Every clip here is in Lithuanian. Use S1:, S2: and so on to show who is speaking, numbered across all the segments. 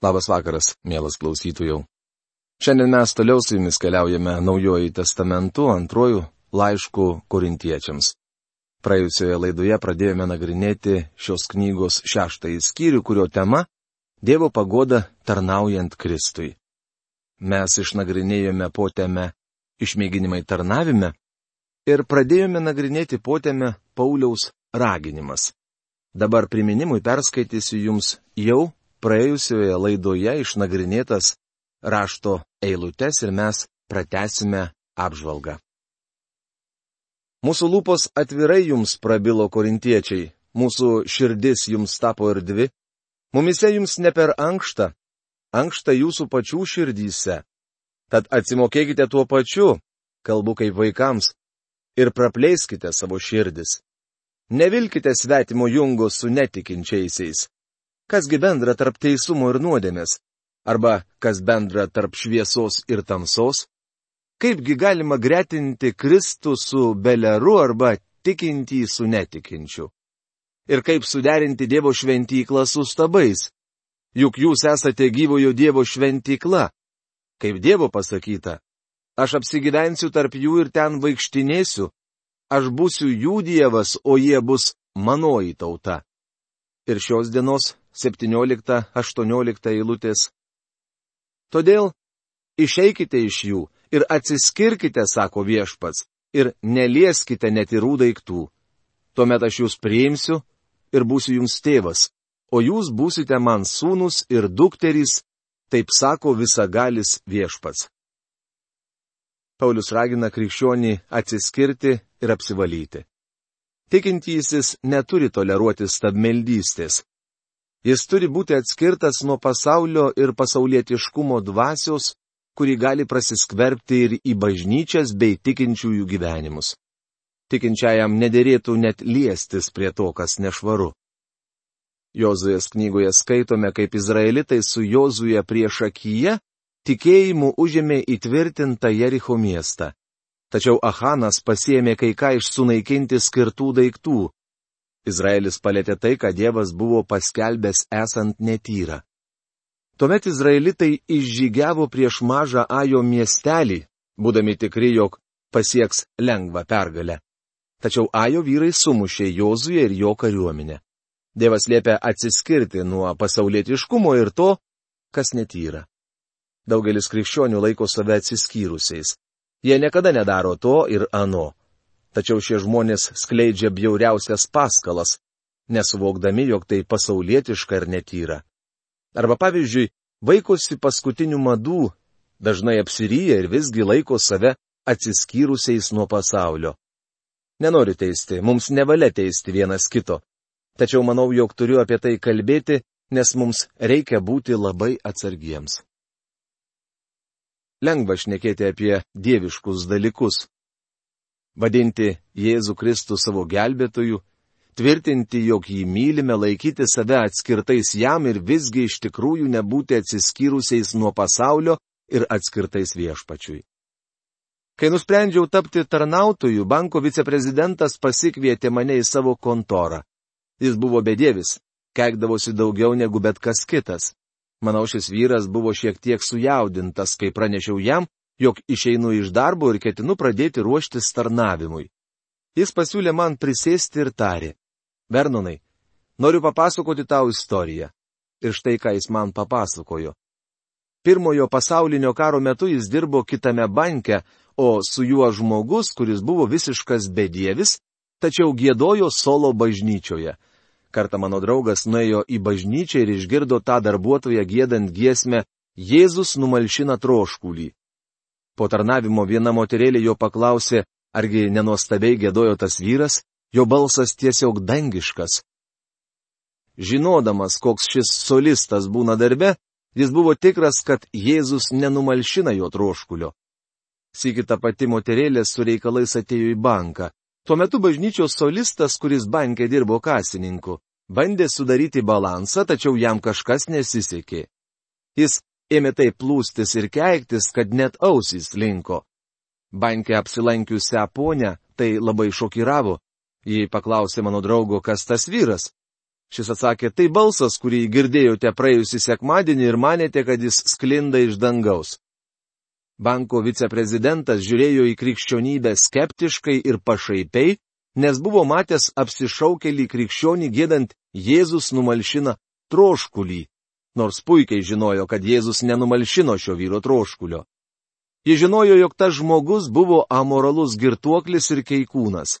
S1: Labas vakaras, mielas klausytojų. Šiandien mes toliau su jumis keliaujame Naujojo testamentu antrojų laiškų korintiečiams. Praėjusioje laidoje pradėjome nagrinėti šios knygos šeštąjį skyrių, kurio tema - Dievo pagoda tarnaujant Kristui. Mes išnagrinėjome potėme išmėginimai tarnavime ir pradėjome nagrinėti potėme Pauliaus raginimas. Dabar priminimui perskaitysiu jums jau praėjusioje laidoje išnagrinėtas rašto eilutes ir mes pratesime apžvalgą. Mūsų lūpos atvirai jums prabilo korintiečiai, mūsų širdis jums tapo erdvi, mumise jums ne per ankštą, ankšta jūsų pačių širdyse. Tad atsimokėkite tuo pačiu, kalbu kaip vaikams, ir praplėskite savo širdis. Nevilkite svetimo jungo su netikinčiaisiais. Kasgi bendra tarp teisumo ir nuodėmės? Arba kas bendra tarp šviesos ir tamsos? Kaipgi galima gretinti Kristų su Beleru arba tikintį su netikinčiu? Ir kaip suderinti Dievo šventyklą su stabais? Juk jūs esate gyvojo Dievo šventykla. Kaip Dievo pasakyta, aš apsigyvensiu tarp jų ir ten vaikštinėsiu, aš būsiu jų Dievas, o jie bus manoji tauta. Ir šios dienos 17-18 eilutės. Todėl išeikite iš jų ir atsiskirkite, sako viešpats, ir nelieskite netirų daiktų. Tuomet aš jūs priimsiu ir būsiu jums tėvas, o jūs būsite man sūnus ir dukterys, taip sako visagalis viešpats. Paulius ragina krikščionį atsiskirti ir apsivalyti. Tikintysis neturi toleruoti stabmeldystės. Jis turi būti atskirtas nuo pasaulio ir pasaulietiškumo dvasios, kuri gali prasiskverbti ir į bažnyčias bei tikinčiųjų gyvenimus. Tikinčiajam nederėtų net liestis prie to, kas nešvaru. Jozuės knygoje skaitome, kaip izraelitai su Jozuje prieš akiją tikėjimu užėmė įtvirtintą Jericho miestą. Tačiau Ahanas pasėmė kai ką iš sunaikinti skirtų daiktų Izraelis palėtė tai, ką Dievas buvo paskelbęs esant netyra. Tuomet izraelitai išžygiavo prieš mažą Ajo miestelį, būdami tikri, jog pasieks lengvą pergalę. Tačiau Ajo vyrai sumušė Jozuje ir jo kariuomenę. Dievas liepia atsiskirti nuo pasaulietiškumo ir to, kas netyra. Daugelis krikščionių laiko save atsiskyrusiais. Jie niekada nedaro to ir ano tačiau šie žmonės skleidžia bjauriausias paskalas, nesuvokdami, jog tai pasaulietiška ir netyra. Arba pavyzdžiui, vaikosi paskutinių madų, dažnai apsiryja ir visgi laiko save atsiskyrusiais nuo pasaulio. Nenoriu teisti, mums nevalia teisti vienas kito. Tačiau manau, jog turiu apie tai kalbėti, nes mums reikia būti labai atsargiems. Lengva šnekėti apie dieviškus dalykus, vadinti Jėzų Kristų savo gelbėtoju, tvirtinti, jog jį mylime, laikyti save atskirtais jam ir visgi iš tikrųjų nebūti atsiskyrusiais nuo pasaulio ir atskirtais viešpačiui. Kai nusprendžiau tapti tarnautoju, banko viceprezidentas pasikvietė mane į savo kontorą. Jis buvo bedievis, keikdavosi daugiau negu bet kas kitas. Manau, šis vyras buvo šiek tiek sujaudintas, kai pranešiau jam, jog išeinu iš darbo ir ketinu pradėti ruoštis tarnavimui. Jis pasiūlė man prisėsti ir tarė. Vernonai, noriu papasakoti tau istoriją. Ir štai ką jis man papasakojo. Pirmojo pasaulinio karo metu jis dirbo kitame banke, o su juo žmogus, kuris buvo visiškas bedievis, tačiau gėdojo solo bažnyčioje. Kartą mano draugas nuėjo į bažnyčią ir išgirdo tą darbuotoją gėdant giesmę Jėzus numalšina troškulį. Po tarnavimo viena moterėlė jo paklausė, argi nenuostabiai gėdojo tas vyras, jo balsas tiesiog dangiškas. Žinodamas, koks šis solistas būna darbe, jis buvo tikras, kad Jėzus nenumalšina jo troškulio. Sikita pati moterėlė su reikalais atėjo į banką. Tuo metu bažnyčios solistas, kuris bankė dirbo kasininku, bandė sudaryti balansą, tačiau jam kažkas nesisekė. Jis ėmė taip plūstis ir keiktis, kad net ausys linko. Bankė apsilankiusią ponę tai labai šokiravo. Jį paklausė mano draugo, kas tas vyras. Šis atsakė, tai balsas, kurį girdėjote praėjusį sekmadienį ir manėte, kad jis sklinda iš dangaus. Banko viceprezidentas žiūrėjo į krikščionybę skeptiškai ir pašaipiai, nes buvo matęs apsišaukelį krikščionį gėdant Jėzus numalšina troškulį, nors puikiai žinojo, kad Jėzus nenumalšino šio vyro troškulio. Jis žinojo, jog tas žmogus buvo amoralus girtuoklis ir keikūnas.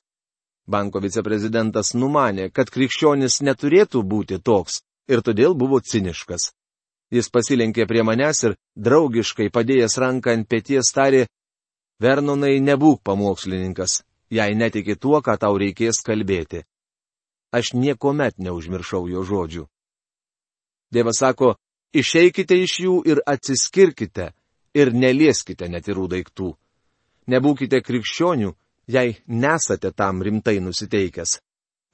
S1: Banko viceprezidentas numanė, kad krikščionis neturėtų būti toks ir todėl buvo ciniškas. Jis pasilenkė prie manęs ir draugiškai padėjęs ranką ant pėties tarė, Vernonai nebūk pamokslininkas, jei netiki tuo, ką tau reikės kalbėti. Aš niekuomet neužmiršau jo žodžių. Dievas sako, išeikite iš jų ir atsiskirkite ir nelieskite netirų daiktų. Nebūkite krikščionių, jei nesate tam rimtai nusiteikęs.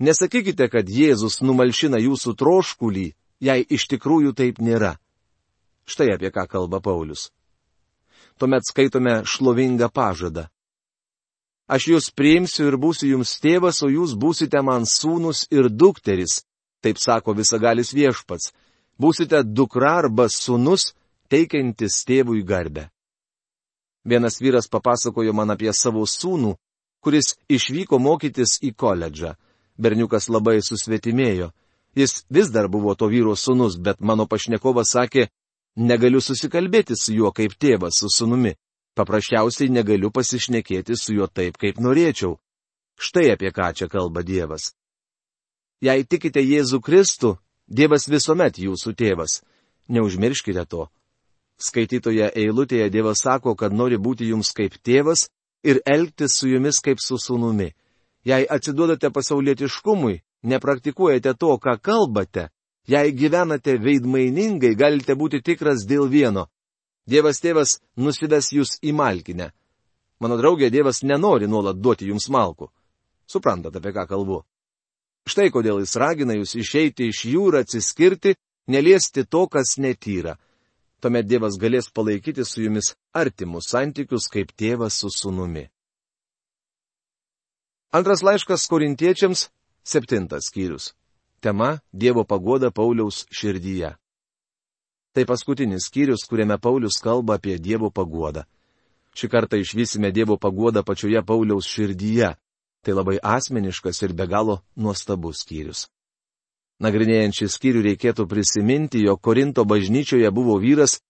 S1: Nesakykite, kad Jėzus numalšina jūsų troškulį, jei iš tikrųjų taip nėra. Štai apie ką kalba Paulius. Tuomet skaitome šlovingą pažadą. Aš jūs priimsiu ir būsiu jums tėvas, o jūs būsite man sūnus ir dukteris, taip sako visagalis viešpats. Būsite dukra arba sūnus, teikiantis tėvui garbę. Vienas vyras papasakojo man apie savo sūnų, kuris išvyko mokytis į koledžą. Berniukas labai susvetimėjo. Jis vis dar buvo to vyro sūnus, bet mano pašnekovas sakė, negaliu susikalbėti su juo kaip tėvas su sūnumi. Paprasčiausiai negaliu pasišnekėti su juo taip, kaip norėčiau. Štai apie ką čia kalba Dievas. Jei tikite Jėzų Kristų, Dievas visuomet jūsų tėvas. Neužmirškite to. Skaitytoje eilutėje Dievas sako, kad nori būti jums kaip tėvas ir elgtis su jumis kaip su sūnumi. Jei atsiduodate pasaulietiškumui, nepraktikuojate to, ką kalbate, jei gyvenate veidmainingai, galite būti tikras dėl vieno. Dievas tėvas nusives jūs į malkinę. Mano draugė, Dievas nenori nuolat duoti jums malkų. Suprantate, apie ką kalbu. Štai kodėl jis ragina jūs išeiti iš jų ir atsiskirti, neliesti to, kas netyra tuomet Dievas galės palaikyti su jumis artimus santykius kaip tėvas su sunumi. Antras laiškas korintiečiams - septintas skyrius. Tema - Dievo pagoda Pauliaus širdyje. Tai paskutinis skyrius, kuriame Paulius kalba apie Dievo pagodą. Šį kartą išvysime Dievo pagodą pačioje Pauliaus širdyje. Tai labai asmeniškas ir be galo nuostabus skyrius. Nagrinėjant šį skyrių reikėtų prisiminti, jog Korinto bažnyčioje buvo vyras,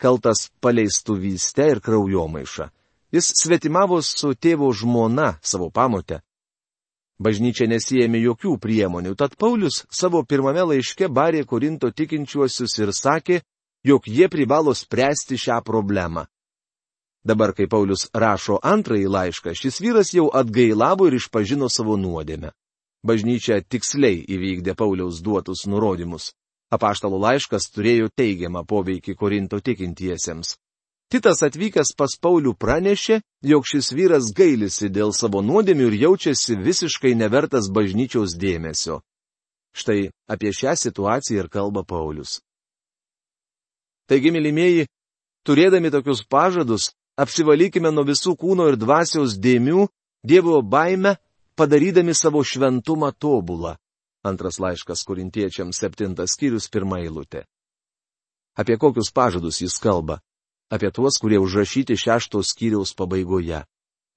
S1: kaltas paleistuvyste ir kraujomaiša. Jis svetimavo su tėvo žmona savo pamotę. Bažnyčia nesijėmė jokių priemonių, tad Paulius savo pirmame laiške barė Korinto tikinčiuosius ir sakė, jog jie privalo spręsti šią problemą. Dabar, kai Paulius rašo antrąjį laišką, šis vyras jau atgailavo ir išpažino savo nuodėmę bažnyčia tiksliai įvykdė Pauliaus duotus nurodymus. Apaštalų laiškas turėjo teigiamą poveikį Korinto tikintiesiems. Titas atvykęs pas Paulių pranešė, jog šis vyras gailisi dėl savo nuodėmių ir jaučiasi visiškai nevertas bažnyčiaus dėmesio. Štai apie šią situaciją ir kalba Paulius. Taigi, mylimieji, turėdami tokius pažadus, apsivalykime nuo visų kūno ir dvasios dėmių, Dievo baime padarydami savo šventumą tobulą. Antras laiškas korintiečiams septintas skyrius pirmą eilutę. Apie kokius pažadus jis kalba? Apie tuos, kurie užrašyti šeštos skyriaus pabaigoje.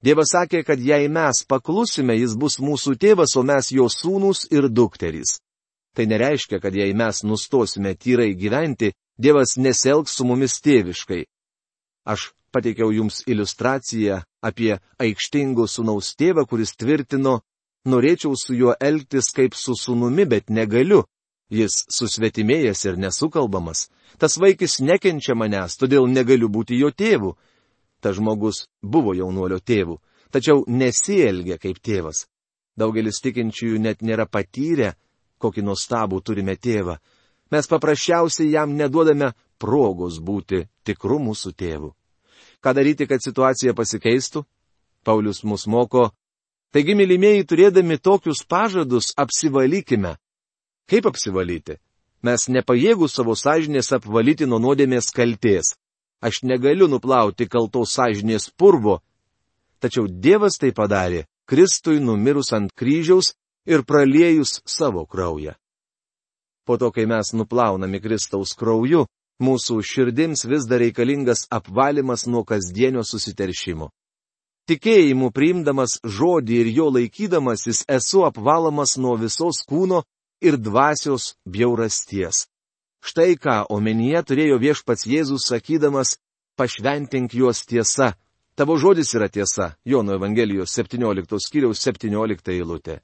S1: Dievas sakė, kad jei mes paklusime, jis bus mūsų tėvas, o mes jo sūnus ir dukterys. Tai nereiškia, kad jei mes nustosime tyrai gyventi, Dievas neselgs su mumis tėviškai. Aš pateikiau jums iliustraciją apie aikštingo sunaus tėvą, kuris tvirtino, norėčiau su juo elgtis kaip su sunumi, bet negaliu. Jis susvetimėjęs ir nesukalbamas. Tas vaikis nekenčia manęs, todėl negaliu būti jo tėvu. Ta žmogus buvo jaunuolio tėvu, tačiau nesielgia kaip tėvas. Daugelis tikinčiųjų net nėra patyrę, kokį nuostabų turime tėvą. Mes paprasčiausiai jam neduodame progos būti tikru mūsų tėvu. Ką daryti, kad situacija pasikeistų? Paulius mus moko. Taigi, mylimieji, turėdami tokius pažadus, apsivalykime. Kaip apsivalyti? Mes nepajėgų savo sąžinės apvalyti nuo nuodėmės kalties. Aš negaliu nuplauti kaltos sąžinės purvo. Tačiau Dievas tai padarė, Kristui numirus ant kryžiaus ir praliejus savo kraują. Po to, kai mes nuplaunami Kristaus krauju, mūsų širdims vis dar reikalingas apvalimas nuo kasdienio susiteršimo. Tikėjimu priimdamas žodį ir jo laikydamasis esu apvalomas nuo visos kūno ir dvasios bjaurasties. Štai ką omenyje turėjo viešpats Jėzus sakydamas, pašventink juos tiesa. Tavo žodis yra tiesa, Jono Evangelijos 17 skyriaus 17 eilutė.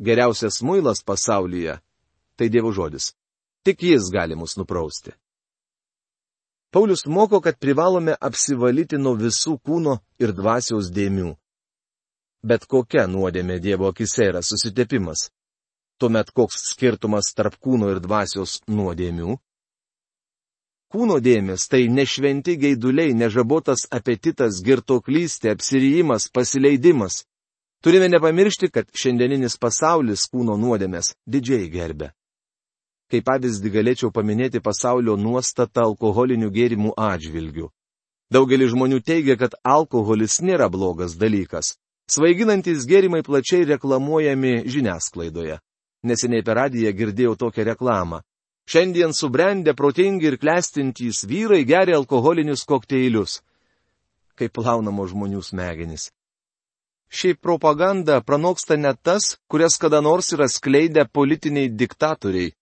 S1: Geriausias muilas pasaulyje - tai Dievo žodis. Tik jis gali mus nuprausti. Paulius moko, kad privalome apsivalyti nuo visų kūno ir dvasios dėmių. Bet kokia nuodėmė Dievo akise yra susitepimas. Tuomet koks skirtumas tarp kūno ir dvasios nuodėmių? Kūno dėmės tai nešventi gaiduliai, nežabotas apetitas, girtoklystė, apsirijimas, pasileidimas. Turime nepamiršti, kad šiandieninis pasaulis kūno nuodėmės didžiai gerbė. Kaip pavyzdį galėčiau paminėti pasaulio nuostatą alkoholinių gėrimų atžvilgių. Daugelis žmonių teigia, kad alkoholis nėra blogas dalykas. Svaiginantis gėrimai plačiai reklamuojami žiniasklaidoje. Neseniai per radiją girdėjau tokią reklamą. Šiandien subrendę protingi ir klestintys vyrai geria alkoholinius kokteilius. Kaip plaunamo žmonių smegenys. Šiaip propaganda pranoksta net tas, kurias kada nors yra skleidę politiniai diktatoriai,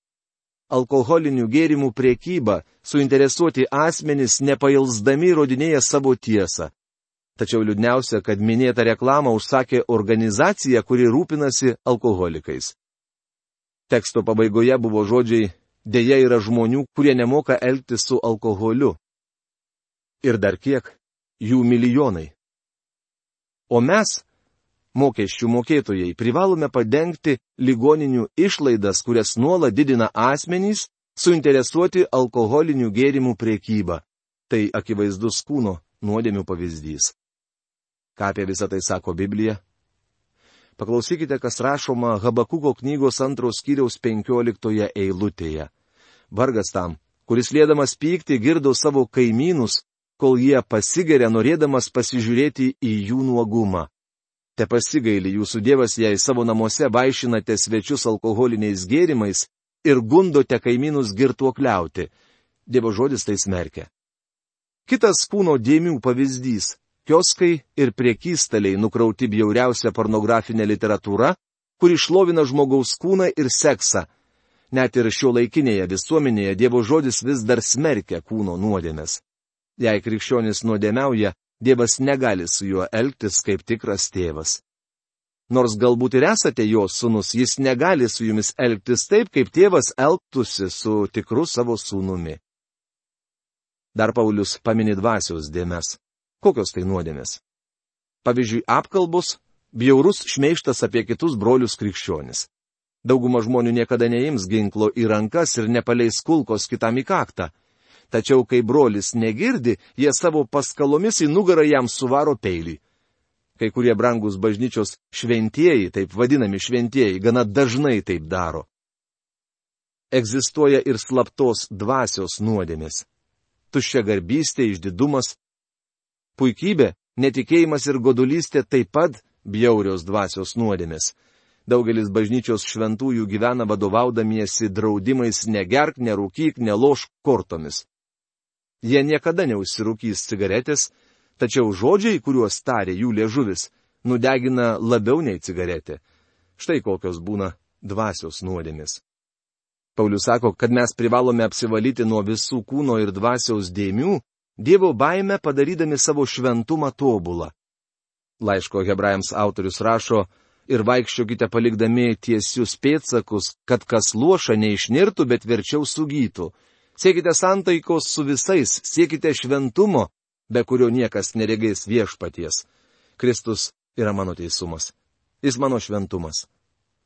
S1: alkoholinių gėrimų priekybą suinteresuoti asmenys nepailsdami įrodinėja savo tiesą. Tačiau liūdniausia, kad minėta reklama užsakė organizacija, kuri rūpinasi alkoholikais. Teksto pabaigoje buvo žodžiai, dėja yra žmonių, kurie nemoka elgtis su alkoholiu. Ir dar kiek? Jų milijonai. O mes, mokesčių mokėtojai privalome padengti ligoninių išlaidas, kurias nuolat didina asmenys, suinteresuoti alkoholinių gėrimų priekybą. Tai akivaizdus kūno nuodėmių pavyzdys. Ką apie visą tai sako Biblija? Paklausykite, kas rašoma Habakuko knygos antros kiriaus penkioliktoje eilutėje. Vargas tam, kuris lėdamas pykti girdo savo kaimynus, kol jie pasigeria norėdamas pasižiūrėti į jų nuogumą. Te pasigaili jūsų Dievas, jei savo namuose vaišinate svečius alkoholiniais gėrimais ir gundote kaimynus girtuokliauti. Dievo žodis tai smerkia. Kitas kūno dėmių pavyzdys - kioskai ir priekystaliai nukrauti bjauriausia pornografinė literatūra, kuri šlovina žmogaus kūną ir seksą. Net ir šio laikinėje visuomenėje Dievo žodis vis dar smerkia kūno nuodėmės. Jei krikščionis nuodėmiauja, Dievas negali su juo elgtis kaip tikras tėvas. Nors galbūt ir esate jo sunus, jis negali su jumis elgtis taip, kaip tėvas elgtųsi su tikru savo sūnumi. Dar Paulius paminė dvasios dėmes. Kokios tai nuodėmės? Pavyzdžiui, apkalbos, bjaurus šmeištas apie kitus brolius krikščionis. Dauguma žmonių niekada neims ginklo į rankas ir nepaleis kulkos kitam į kaktą tačiau kai brolis negirdi, jie savo paskalomis į nugarą jam suvaro peilį. Kai kurie brangus bažnyčios šventieji, taip vadinami šventieji, gana dažnai taip daro. Egzistuoja ir slaptos dvasios nuodėmės. Tuščia garbystė, išdidumas, puikybė, netikėjimas ir godulystė taip pat bjaurios dvasios nuodėmės. Daugelis bažnyčios šventųjų gyvena vadovaudamiesi draudimais negerk, nerūkyk, neloš kortomis. Jie niekada neužsirūkys cigaretės, tačiau žodžiai, kuriuos tarė jų liežuvis, nudegina labiau nei cigaretė. Štai kokios būna dvasios nuodėmis. Paulius sako, kad mes privalome apsivalyti nuo visų kūno ir dvasios dėmių, Dievo baime padarydami savo šventumą tobulą. Laiško hebrajams autorius rašo, ir vaikščiokite palikdami tiesius pėtsakus, kad kas luoša neišnirtų, bet verčiau sugytų siekite santaikos su visais, siekite šventumo, be kurio niekas neregės viešpaties. Kristus yra mano teisumas. Jis mano šventumas.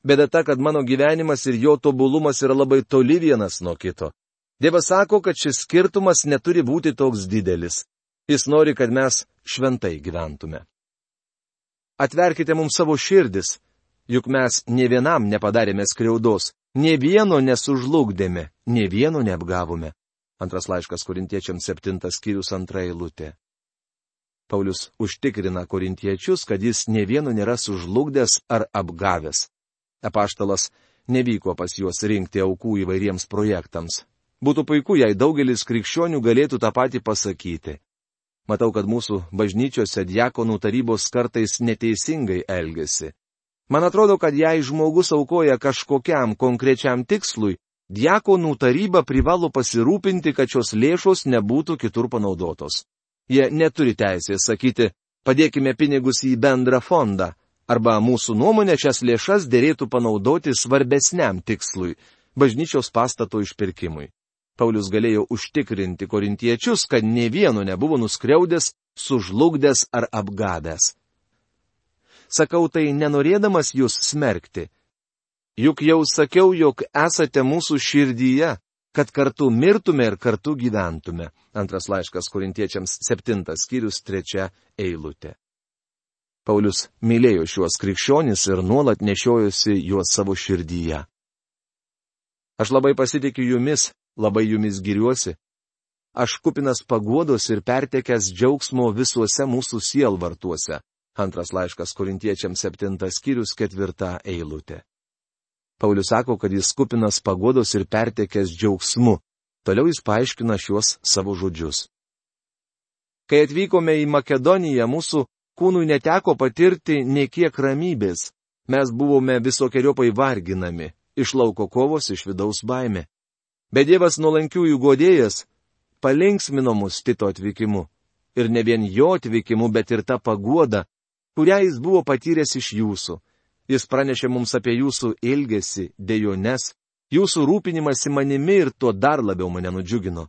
S1: Bėda ta, kad mano gyvenimas ir jo tobulumas yra labai toli vienas nuo kito. Dievas sako, kad šis skirtumas neturi būti toks didelis. Jis nori, kad mes šventai gyventume. Atverkite mums savo širdis, juk mes ne vienam nepadarėme skriaudos, Ne vieno nesužlugdėme, ne vieno neapgavome. Antras laiškas korintiečiams septintas skyrius antra eilutė. Paulius užtikrina korintiečius, kad jis ne vieno nėra sužlugdęs ar apgavęs. Apaštalas nevyko pas juos rinkti aukų įvairiems projektams. Būtų puiku, jei daugelis krikščionių galėtų tą patį pasakyti. Matau, kad mūsų bažnyčiose diakonų tarybos kartais neteisingai elgesi. Man atrodo, kad jei žmogus aukoja kažkokiam konkrečiam tikslui, diakonų taryba privalo pasirūpinti, kad šios lėšos nebūtų kitur panaudotos. Jie neturi teisės sakyti, padėkime pinigus į bendrą fondą, arba mūsų nuomonė šias lėšas dėrėtų panaudoti svarbesniam tikslui - bažnyčios pastato išpirkimui. Paulius galėjo užtikrinti korintiečius, kad ne vieno nebuvo nuskriaudęs, sužlugdęs ar apgadęs. Sakau tai nenorėdamas jūs smerkti. Juk jau sakiau, jog esate mūsų širdyje, kad kartu mirtume ir kartu gyventume. Antras laiškas korintiečiams septintas skyrius trečia eilutė. Paulius mylėjo šiuos krikščionis ir nuolat nešiojosi juos savo širdyje. Aš labai pasitikiu jumis, labai jumis giriuosi. Aš kupinas paguodos ir pertekęs džiaugsmo visuose mūsų sielvartuose. Antras laiškas korintiečiams septintas skyrius ketvirta eilutė. Paulius sako, kad jis kupinas pagodos ir pertekęs džiaugsmu. Toliau jis paaiškina šiuos savo žodžius. Kai atvykome į Makedoniją, mūsų kūnui neteko patirti niekiek ramybės. Mes buvome visokiojopai varginami, iš lauko kovos, iš vidaus baime. Bet Dievas nuolankiųjų godėjas palinksmino mus Tito atvykimu. Ir ne vien jo atvykimu, bet ir tą paguodą, kurią jis buvo patyręs iš jūsų. Jis pranešė mums apie jūsų ilgesį, dejones, jūsų rūpinimąsi manimi ir tuo dar labiau mane nudžiugino.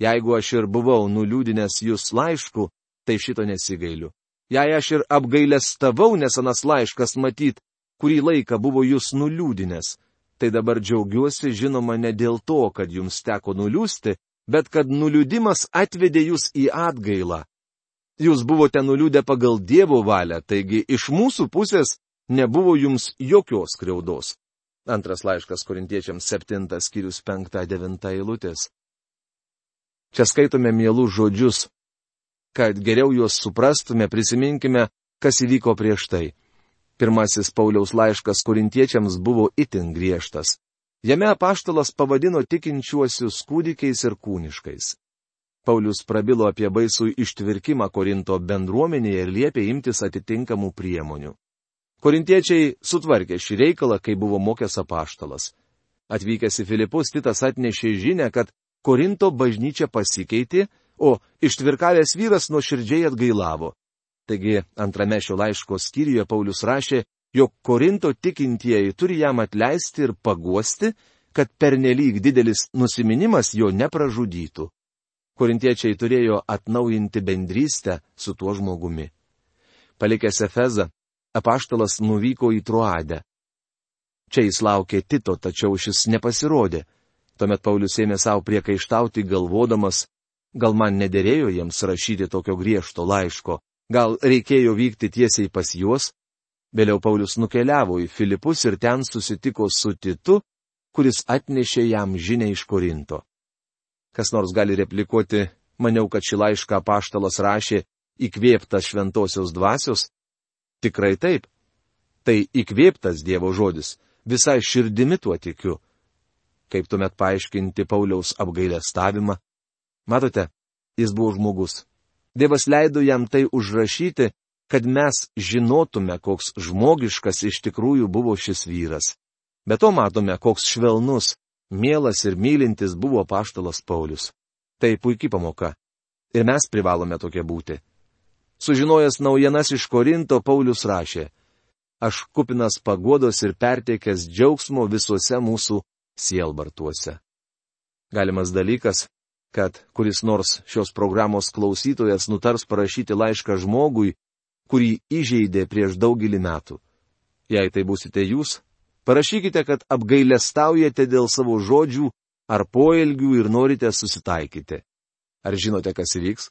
S1: Jeigu aš ir buvau nuliūdinęs jūs laišku, tai šito nesigailiu. Jei aš ir apgailestavau, nes anas laiškas matyt, kurį laiką buvo jūs nuliūdinęs, tai dabar džiaugiuosi žinoma ne dėl to, kad jums teko nuliūsti, bet kad nuliūdimas atvedė jūs į atgailą. Jūs buvote nuliūdę pagal Dievo valią, taigi iš mūsų pusės nebuvo jums jokios kreudos. Antras laiškas korintiečiams 7 skyrius 5-9 eilutės. Čia skaitome mielus žodžius. Kad geriau juos suprastume, prisiminkime, kas įvyko prieš tai. Pirmasis Pauliaus laiškas korintiečiams buvo itin griežtas. Jame apaštalas pavadino tikinčiuosius kūdikiais ir kūniškais. Paulius prabilo apie baisų ištvirkimą Korinto bendruomenėje ir liepė imtis atitinkamų priemonių. Korintiečiai sutvarkė šį reikalą, kai buvo mokęs apaštalas. Atvykęs į Filipus, Titas atnešė žinę, kad Korinto bažnyčia pasikeitė, o ištvirkavęs vyras nuoširdžiai atgailavo. Taigi antrame šio laiško skyriuje Paulius rašė, jog Korinto tikintieji turi jam atleisti ir paguosti, kad pernelyg didelis nusiminimas jo nepražudytų. Korintiečiai turėjo atnaujinti bendrystę su tuo žmogumi. Palikęs Efezą, apaštalas nuvyko į Truadę. Čia jis laukė Tito, tačiau šis nepasirodė. Tuomet Paulius ėmė savo priekaištauti galvodamas, gal man nederėjo jiems rašyti tokio griežto laiško, Gal reikėjo vykti tiesiai pas juos? Vėliau Paulius nukeliavo į Filipus ir ten susitiko su Titu, kuris atnešė jam žinę iš Korinto. Kas nors gali replikuoti, maniau, kad šį laišką paštalas rašė įkvėptas šventosios dvasios? Tikrai taip. Tai įkvėptas Dievo žodis, visai širdimi tuo tikiu. Kaip tuomet paaiškinti Pauliaus apgailestavimą? Matote, jis buvo žmogus, Dievas leido jam tai užrašyti, kad mes žinotume, koks žmogiškas iš tikrųjų buvo šis vyras. Be to matome, koks švelnus, mielas ir mylintis buvo paštalas Paulius. Tai puikiai pamoka. Ir mes privalome tokie būti. Sužinojęs naujienas iš Korinto, Paulius rašė, aš kupinas pagodos ir perteikęs džiaugsmo visuose mūsų sielbartuose. Galimas dalykas, kad kuris nors šios programos klausytojas nutars parašyti laišką žmogui, kurį įžeidė prieš daugelį metų. Jei tai būsite jūs, parašykite, kad apgailestaujate dėl savo žodžių ar poelgių ir norite susitaikyti. Ar žinote, kas įvyks?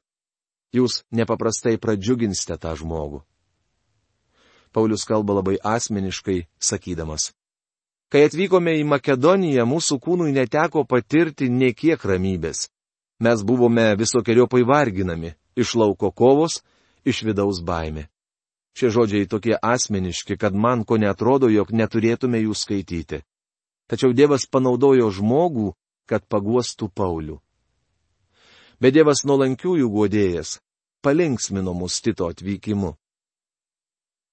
S1: Jūs nepaprastai pradžiuginsite tą žmogų. Paulius kalba labai asmeniškai, sakydamas. Kai atvykome į Makedoniją, mūsų kūnui neteko patirti niekiek ramybės. Mes buvome visokiojopai varginami, iš lauko kovos, iš vidaus baime. Šie žodžiai tokie asmeniški, kad man ko netrodo, jog neturėtume jų skaityti. Tačiau Dievas panaudojo žmogų, kad paguostų Paulių. Bet Dievas nuolankiųjų godėjas palinksmino mus Tito atvykimu.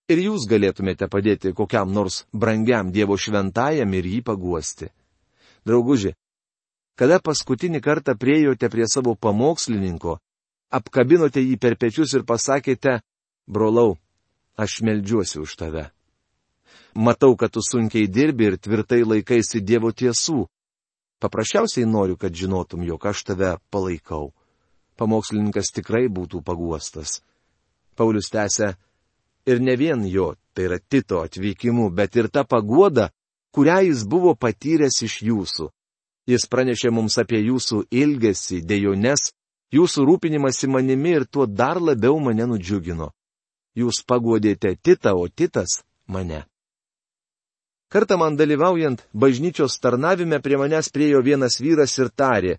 S1: Ir jūs galėtumėte padėti kokiam nors brangiam Dievo šventajam ir jį paguosti. Drauguži, kada paskutinį kartą priejote prie savo pamokslininko, apkabinote jį per pečius ir pasakėte, brolau, aš meldžiuosi už tave. Matau, kad tu sunkiai dirbi ir tvirtai laikaisi Dievo tiesų. Paprasčiausiai noriu, kad žinotum, jog aš tave palaikau. Pamokslininkas tikrai būtų paguostas. Paulius tęsė, ir ne vien jo, tai yra Tito atvykimu, bet ir ta paguoda, kurią jis buvo patyręs iš jūsų. Jis pranešė mums apie jūsų ilgesį, dėjones Jūsų rūpinimasi manimi ir tuo dar labiau mane nudžiugino. Jūs paguodėte Titą, o Titas mane. Kartą man dalyvaujant bažnyčios tarnavime prie manęs priejo vienas vyras ir tarė.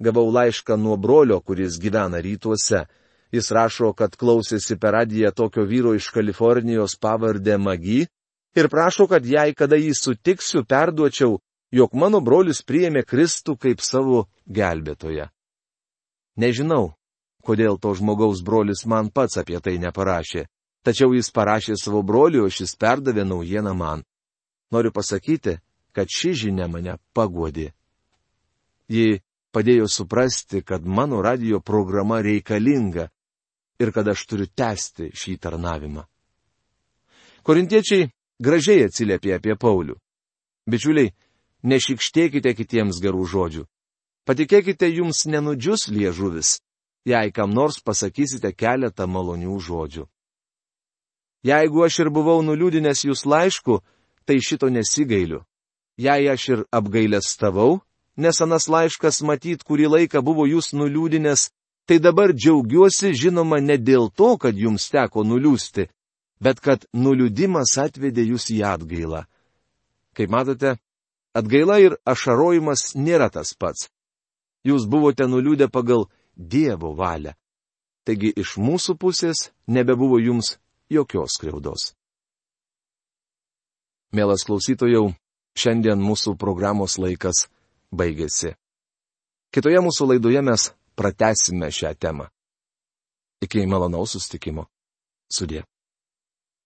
S1: Gavau laišką nuo brolio, kuris gyvena rytuose. Jis rašo, kad klausėsi per radiją tokio vyro iš Kalifornijos pavardę Magi ir prašo, kad jei kada jį sutiksiu, perduočiau, jog mano brolius priėmė Kristų kaip savo gelbėtoją. Nežinau, kodėl to žmogaus brolis man pats apie tai neparašė, tačiau jis parašė savo broliui, o šis perdavė naujieną man. Noriu pasakyti, kad ši žinia mane paguodė. Ji padėjo suprasti, kad mano radio programa reikalinga ir kad aš turiu tęsti šį tarnavimą. Korintiečiai gražiai atsiliepė apie Paulių. Bičiuliai, nešikštėkite kitiems gerų žodžių. Patikėkite, jums nenudžius liežuvis, jei kam nors pasakysite keletą malonių žodžių. Jeigu aš ir buvau nuliūdinęs jūs laišku, tai šito nesigailiu. Jei aš ir apgailės stavau, nes anas laiškas matyt kurį laiką buvo jūs nuliūdinęs, tai dabar džiaugiuosi žinoma ne dėl to, kad jums teko nuliūsti, bet kad nuliūdimas atvedė jūs į atgailą. Kaip matote, atgaila ir ašarojimas nėra tas pats jūs buvote nuliūdę pagal Dievo valią. Taigi iš mūsų pusės nebebuvo jums jokios skriaudos. Mielas klausytojau, šiandien mūsų programos laikas baigėsi. Kitoje mūsų laidoje mes pratesime šią temą. Iki malonaus sustikimo. Sudė.